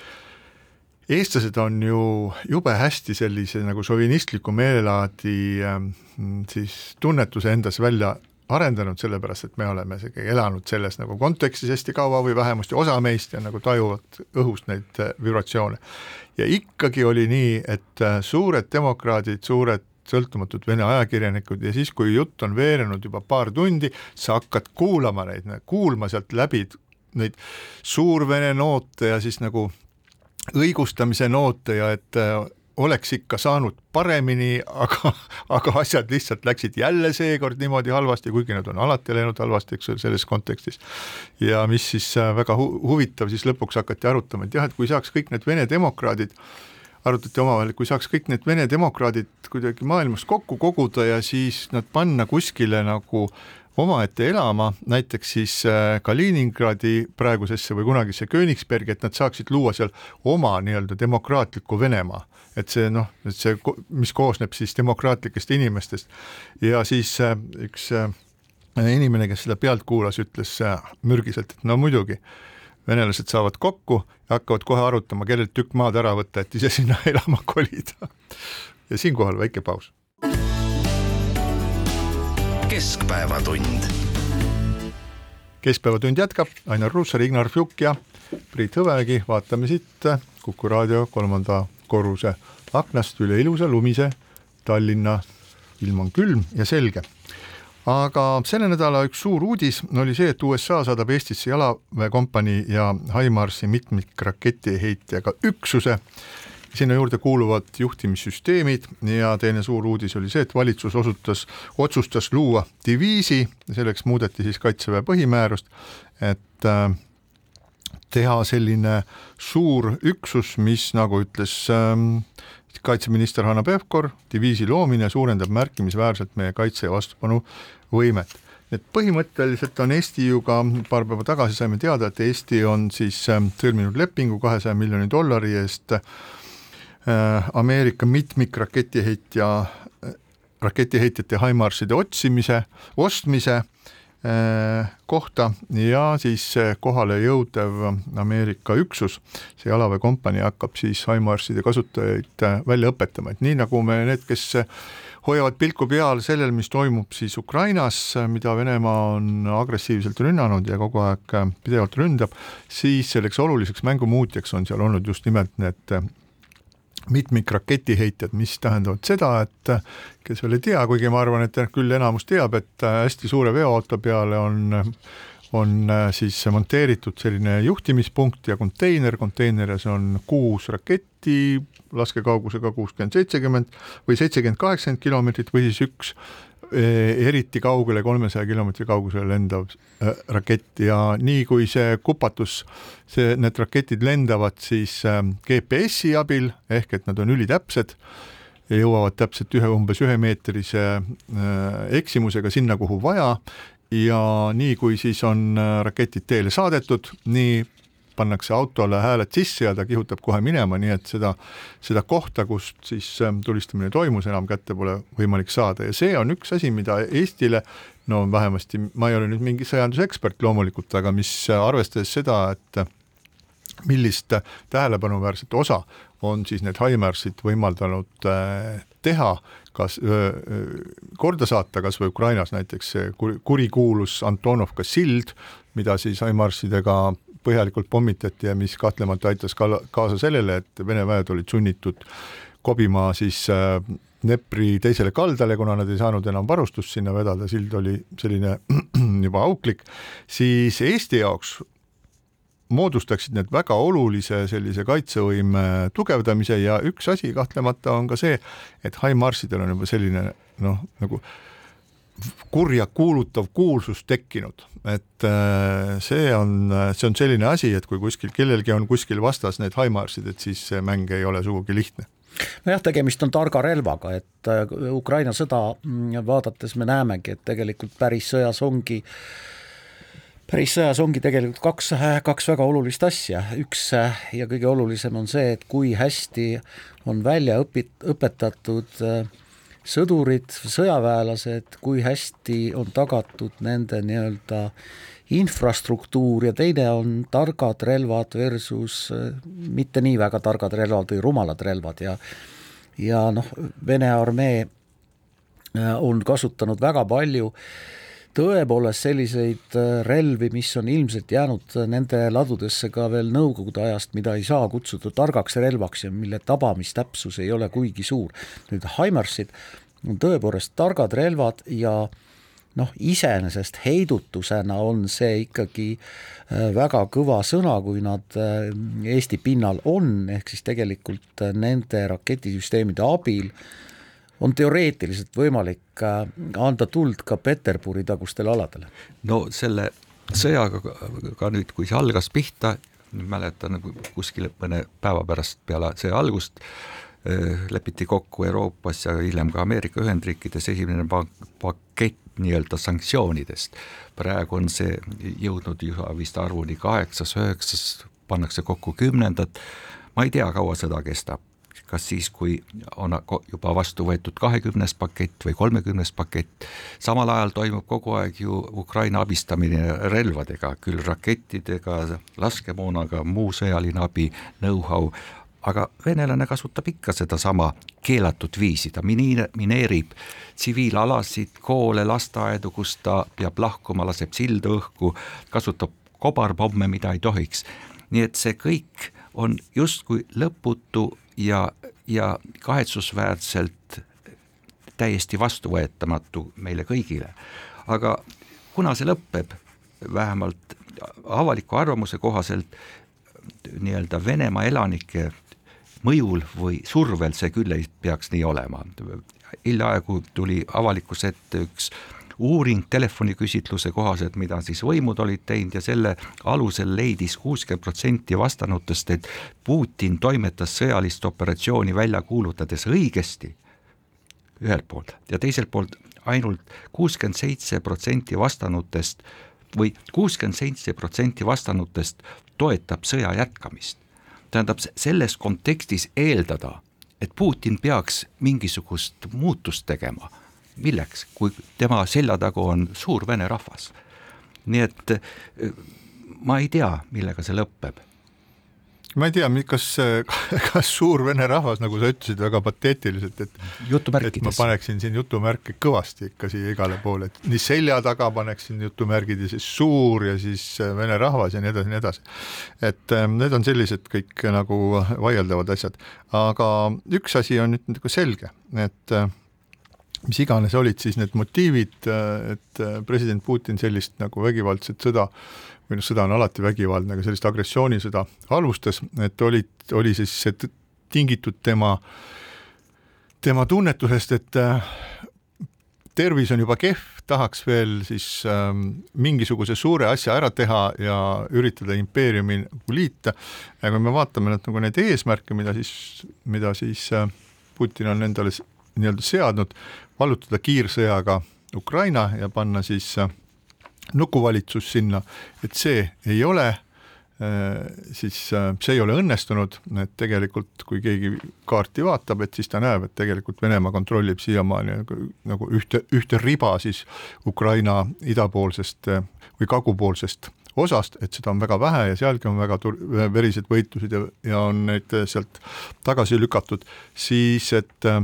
eestlased on ju jube hästi sellise nagu šovinistliku meelelaadi ähm, siis tunnetuse endas välja arendanud, sellepärast et me oleme elanud selles nagu kontekstis hästi kaua või vähemasti osa meist ja nagu tajuvad õhust neid äh, vibratsioone. ja ikkagi oli nii, et äh, suured demokraadid, suured sõltumatud Vene ajakirjanikud ja siis, kui jutt on veerenud juba paar tundi, sa hakkad kuulama neid, kuulma sealt läbi neid suurvene noote ja siis nagu õigustamise noote ja et äh, oleks ikka saanud paremini, aga, aga asjad lihtsalt läksid jälle seekord niimoodi halvasti, kuigi nad on alati läinud halvasti, eks ole, selles kontekstis. ja mis siis äh, väga hu huvitav, siis lõpuks hakati arutama, et jah, et kui saaks kõik need Vene demokraadid arutati omavahel, kui saaks kõik need Vene demokraadid kuidagi maailmas kokku koguda ja siis nad panna kuskile nagu omaette elama, näiteks siis äh, Kaliningradi praegusesse või kunagisse Königsbergi, et nad saaksid luua seal oma nii-öelda demokraatliku Venemaa. et see noh, et see, mis koosneb siis demokraatlikest inimestest ja siis äh, üks äh, inimene, kes seda pealt kuulas, ütles mürgiselt, et no muidugi, venelased saavad kokku ja hakkavad kohe arutama, kellelt tükk maad ära võtta, et ise sinna elama kolida. ja siinkohal väike paus keskpäevatund. keskpäevatund jätkab, Ainar Ruussaar, Ignar Fjuk ja Priit Hõbemägi, vaatame siit Kuku raadio kolmanda korruse aknast üle ilusa lumise Tallinna. ilm on külm ja selge. aga selle nädala üks suur uudis oli see, et USA saadab Eestisse jalaväekompanii ja Himarsi mitmikraketiheitjaga üksuse sinna juurde kuuluvad juhtimissüsteemid ja teine suur uudis oli see, et valitsus osutas, otsustas luua diviisi, selleks muudeti siis Kaitseväe põhimäärust, et äh, teha selline suur üksus, mis nagu ütles äh, kaitseminister Hanno Pevkur, diviisi loomine suurendab märkimisväärselt meie kaitse ja vastupanuvõimet. Et põhimõtteliselt on Eesti ju ka paar päeva tagasi saime teada, et Eesti on siis ähm, sõlminud lepingu kahesaja miljoni dollari eest Äh, Ameerika mitmikraketiheitja, äh, raketiheitjate Himarside otsimise, ostmise äh, kohta ja siis kohale jõudev Ameerika üksus, see jalaväekompanii hakkab siis Himarside kasutajaid välja õpetama, et nii nagu me need, kes hoiavad pilku peal sellel, mis toimub siis Ukrainas, mida Venemaa on agressiivselt rünnanud ja kogu aeg pidevalt ründab, siis selleks oluliseks mängumuutjaks on seal olnud just nimelt need mitmikraketiheitjad, mis tähendavad seda, et kes veel ei tea, kuigi ma arvan, et küll enamus teab, et hästi suure veoauto peale on on siis monteeritud selline juhtimispunkt ja konteiner, konteineris on kuus raketti laskekaugusega kuuskümmend, seitsekümmend või seitsekümmend, kaheksakümmend kilomeetrit või siis üks eriti kaugele, kolmesaja kilomeetri kaugusele lendav äh, rakett ja nii kui see kupatus, see, need raketid lendavad siis äh, GPS-i abil ehk et nad on ülitäpsed ja jõuavad täpselt ühe umbes ühemeetrise eksimusega sinna, kuhu vaja ja nii kui siis on raketid teele saadetud, nii pannakse autole hääled sisse ja ta kihutab kohe minema, nii et seda, seda kohta, kust siis ähm, tulistamine toimus, enam kätte pole võimalik saada. Ja see on üks asi, mida Eestile no vähemasti ma ei ole nüüd mingi sõjandusekspert loomulikult, aga mis arvestades seda, et millist tähelepanuväärset osa on siis need Himarsid võimaldanud äh, teha, kas korda saata kas või Ukrainas näiteks see kurikuulus Antonovka sild, mida siis Himarsidega põhjalikult pommitati ja mis kahtlemata aitas ka kaasa sellele, et Vene väed olid sunnitud kobima siis äh, Dnepri teisele kaldale, kuna nad ei saanud enam varustust sinna vedada, sild oli selline juba auklik, siis Eesti jaoks moodustaksid need väga olulise sellise kaitsevõime tugevdamise ja üks asi kahtlemata on ka see, et HIMARS-idel on juba selline noh, nagu kurja kuulutav kuulsus tekkinud, et äh, see on, see on selline asi, et kui kuskil kellelgi on kuskil vastas need Himarsid, et siis see mäng ei ole sugugi lihtne. Nojah, tegemist on targa relvaga, et äh, Ukraina sõda mm, vaadates me näemegi, et tegelikult päris sõjas ongi päris sõjas ongi tegelikult kaks, kaks väga olulist asja, üks ja kõige olulisem on see, et kui hästi on välja õpit-, õpetatud sõdurid, sõjaväelased, kui hästi on tagatud nende nii-öelda infrastruktuur ja teine on targad relvad versus mitte nii väga targad relvad või rumalad relvad ja ja noh, Vene armee on kasutanud väga palju tõepoolest selliseid äh, relvi, mis on ilmselt jäänud nende ladudesse ka veel Nõukogude ajast, mida ei saa kutsuda targaks relvaks ja mille tabamistäpsus ei ole kuigi suur. nüüd Himarsid on tõepoolest targad relvad ja noh, iseenesest heidutusena on see ikkagi äh, väga kõva sõna, kui nad äh, Eesti pinnal on, ehk siis tegelikult nende raketisüsteemide abil äh, on teoreetiliselt võimalik anda tuld ka Peterburi tagustele aladele? no selle sõjaga ka nüüd, kui see algas pihta, mäletan kuskil mõne päeva pärast peale sõja algust äh, lepiti kokku Euroopas ja hiljem ka Ameerika Ühendriikides esimene pakett nii-öelda sanktsioonidest. praegu on see jõudnud juba vist arvuni kaheksas, üheksas, pannakse kokku kümnendat, ma ei tea, kaua sõda kestab kas siis, kui on juba vastu võetud kahekümnes pakett või kolmekümnes pakett, samal ajal toimub kogu aeg ju Ukraina abistamine relvadega, küll rakettidega, laskemoonaga, muu sõjaline abi, know-how, aga venelane kasutab ikka sedasama keelatud viisi, ta mine-, mineerib tsiviilalasid, koole, lasteaedu, kus ta peab lahkuma, laseb silda õhku, kasutab kobarpomme, mida ei tohiks. nii et see kõik on justkui lõputu ja, ja kahetsusväärselt täiesti vastuvõetamatu meile kõigile. aga kuna see lõpeb, vähemalt avaliku arvamuse kohaselt nii-öelda Venemaa elanike mõjul või survel see küll ei peaks nii olema. hiljaaegu tuli avalikkuse ette üks uuring telefoniküsitluse kohaselt, mida siis võimud olid teinud ja selle alusel leidis kuuskümmend protsenti vastanutest, et Putin toimetas sõjalist operatsiooni välja kuulutades õigesti ühelt poolt ja teiselt poolt ainult kuuskümmend seitse protsenti vastanutest või kuuskümmend seitse protsenti vastanutest toetab sõja jätkamist. tähendab, selles kontekstis eeldada, et Putin peaks mingisugust muutust tegema milleks, kui tema selja taga on suur vene rahvas. nii et eh, ma ei tea, millega see lõpeb ma ei tea, kas, kas suur vene rahvas, nagu sa ütlesid väga pateetiliselt, et et ma paneksin siin jutumärke kõvasti ikka siia igale poole, et nii selja taga paneksin jutumärgid ja siis suur ja siis eh, vene rahvas ja nii edasi, nii edasi. et eh, need on sellised kõik nagu vaieldavad asjad, aga üks asi on nüüd nagu selge, et mis iganes olid siis need motiivid, et president Putin sellist nagu vägivaldset sõda või noh, sõda on alati vägivaldne, aga sellist agressioonisõda alustas, et olid, oli siis see tingitud tema, tema tunnetusest, et tervis on juba kehv, tahaks veel siis ähm, mingisuguse suure asja ära teha ja üritada impeeriumi nagu liita. ja kui me vaatame nüüd nagu neid eesmärke, mida siis, mida siis äh, Putin on endale nii-öelda seadnud, vallutada kiirsõjaga Ukraina ja panna siis äh, nukuvalitsus sinna, et see ei ole äh, siis äh, see ei ole õnnestunud, et tegelikult kui keegi kaarti vaatab, et siis ta näeb, et tegelikult Venemaa kontrollib siiamaani nagu, nagu ühte, ühte riba siis Ukraina idapoolsest või kagupoolsest osast, et seda on väga vähe ja sealgi on väga tur-, verised võitlused ja, ja on neid sealt tagasi lükatud, siis et äh,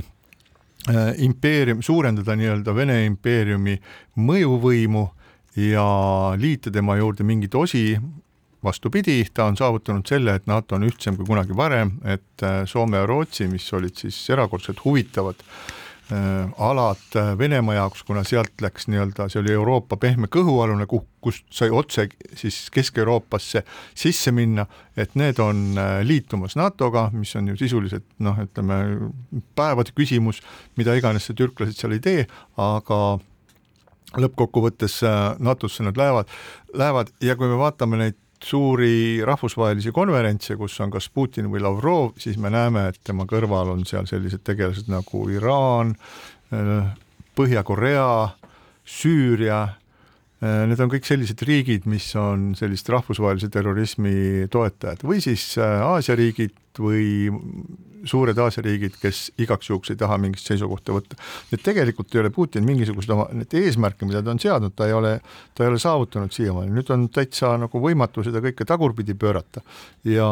impeerium, suurendada nii-öelda Vene impeeriumi mõjuvõimu ja liita tema juurde mingeid osi, vastupidi, ta on saavutanud selle, et NATO on ühtsem kui kunagi varem, et äh, Soome ja Rootsi, mis olid siis erakordselt huvitavad äh, Äh, alad äh, Venemaa jaoks, kuna sealt läks nii-öelda, see oli Euroopa pehme kõhualune, kust sai otse siis Kesk-Euroopasse sisse minna, et need on äh, liitumas NATO-ga, mis on ju sisuliselt noh, ütleme päevade küsimus, mida iganes see türklased seal ei tee, aga lõppkokkuvõttes NATO-sse nad lähevad, lähevad ja kui me vaatame neid suuri rahvusvahelisi konverentse, kus on kas Putin või Lavrov, siis me näeme, et tema kõrval on seal sellised tegelased nagu Iraan, Põhja-Korea, Süüria, Need on kõik sellised riigid, mis on sellist rahvusvahelise terrorismi toetajad. Või siis Aasia riigid või suured Aasia riigid, kes igaks juhuks ei taha mingit seisukohta võtta. et tegelikult ei ole Putin mingisuguseid oma, neid eesmärke, mida ta on seadnud, ta ei ole, ta ei ole saavutanud siiamaani, nüüd on täitsa nagu võimatu seda kõike tagurpidi pöörata ja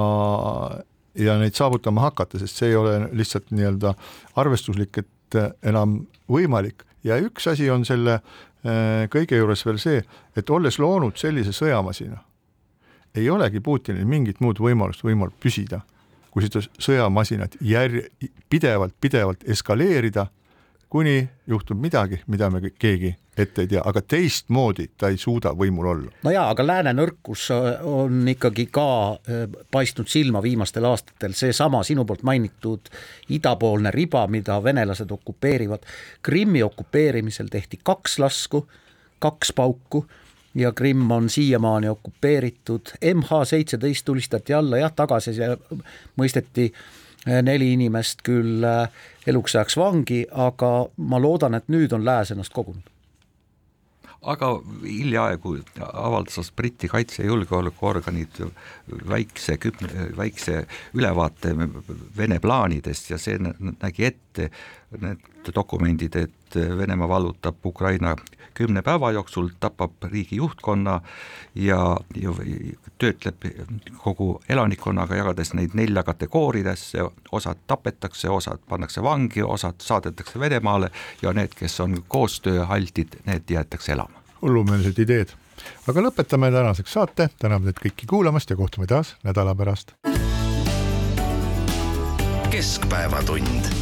ja neid saavutama hakata, sest see ei ole lihtsalt nii-öelda arvestuslik, et enam võimalik. Ja üks asi on selle äh, kõige juures veel see, et olles loonud sellise sõjamasina, ei olegi Putinil mingit muud võimalust võimal püsida, kui seda sõjamasinat jär-, pidevalt, pidevalt eskaleerida, kuni juhtub midagi, mida me keegi ette ei tea, aga teistmoodi ta ei suuda võimul olla. no jaa, aga lääne nõrkus on ikkagi ka äh, paistnud silma viimastel aastatel, seesama sinu poolt mainitud idapoolne riba, mida venelased okupeerivad. Krimmi okupeerimisel tehti kaks lasku, kaks pauku ja Krimm on siiamaani okupeeritud, MH seitseteist tulistati alla jah, tagasi mõisteti äh, neli inimest küll äh, eluks ajaks vangi, aga ma loodan, et nüüd on lääs ennast kogunud. Aga hiljaaegu avaldas Briti kaitse- ja julgeolekuorganid väikse, väikse ülevaate Vene plaanidest ja see nägi ette need dokumendid, et Venemaa vallutab Ukraina kümne päeva jooksul, tapab riigi juhtkonna ja, ja töötleb kogu elanikkonnaga, jagades neid nelja kategooriasse, osad tapetakse, osad pannakse vangi, osad saadetakse Venemaale ja need, kes on koostööhaldid, need jäetakse elama. hullumeelsed ideed, aga lõpetame tänaseks saate, täname teid kõiki kuulamast ja kohtume taas nädala pärast. keskpäevatund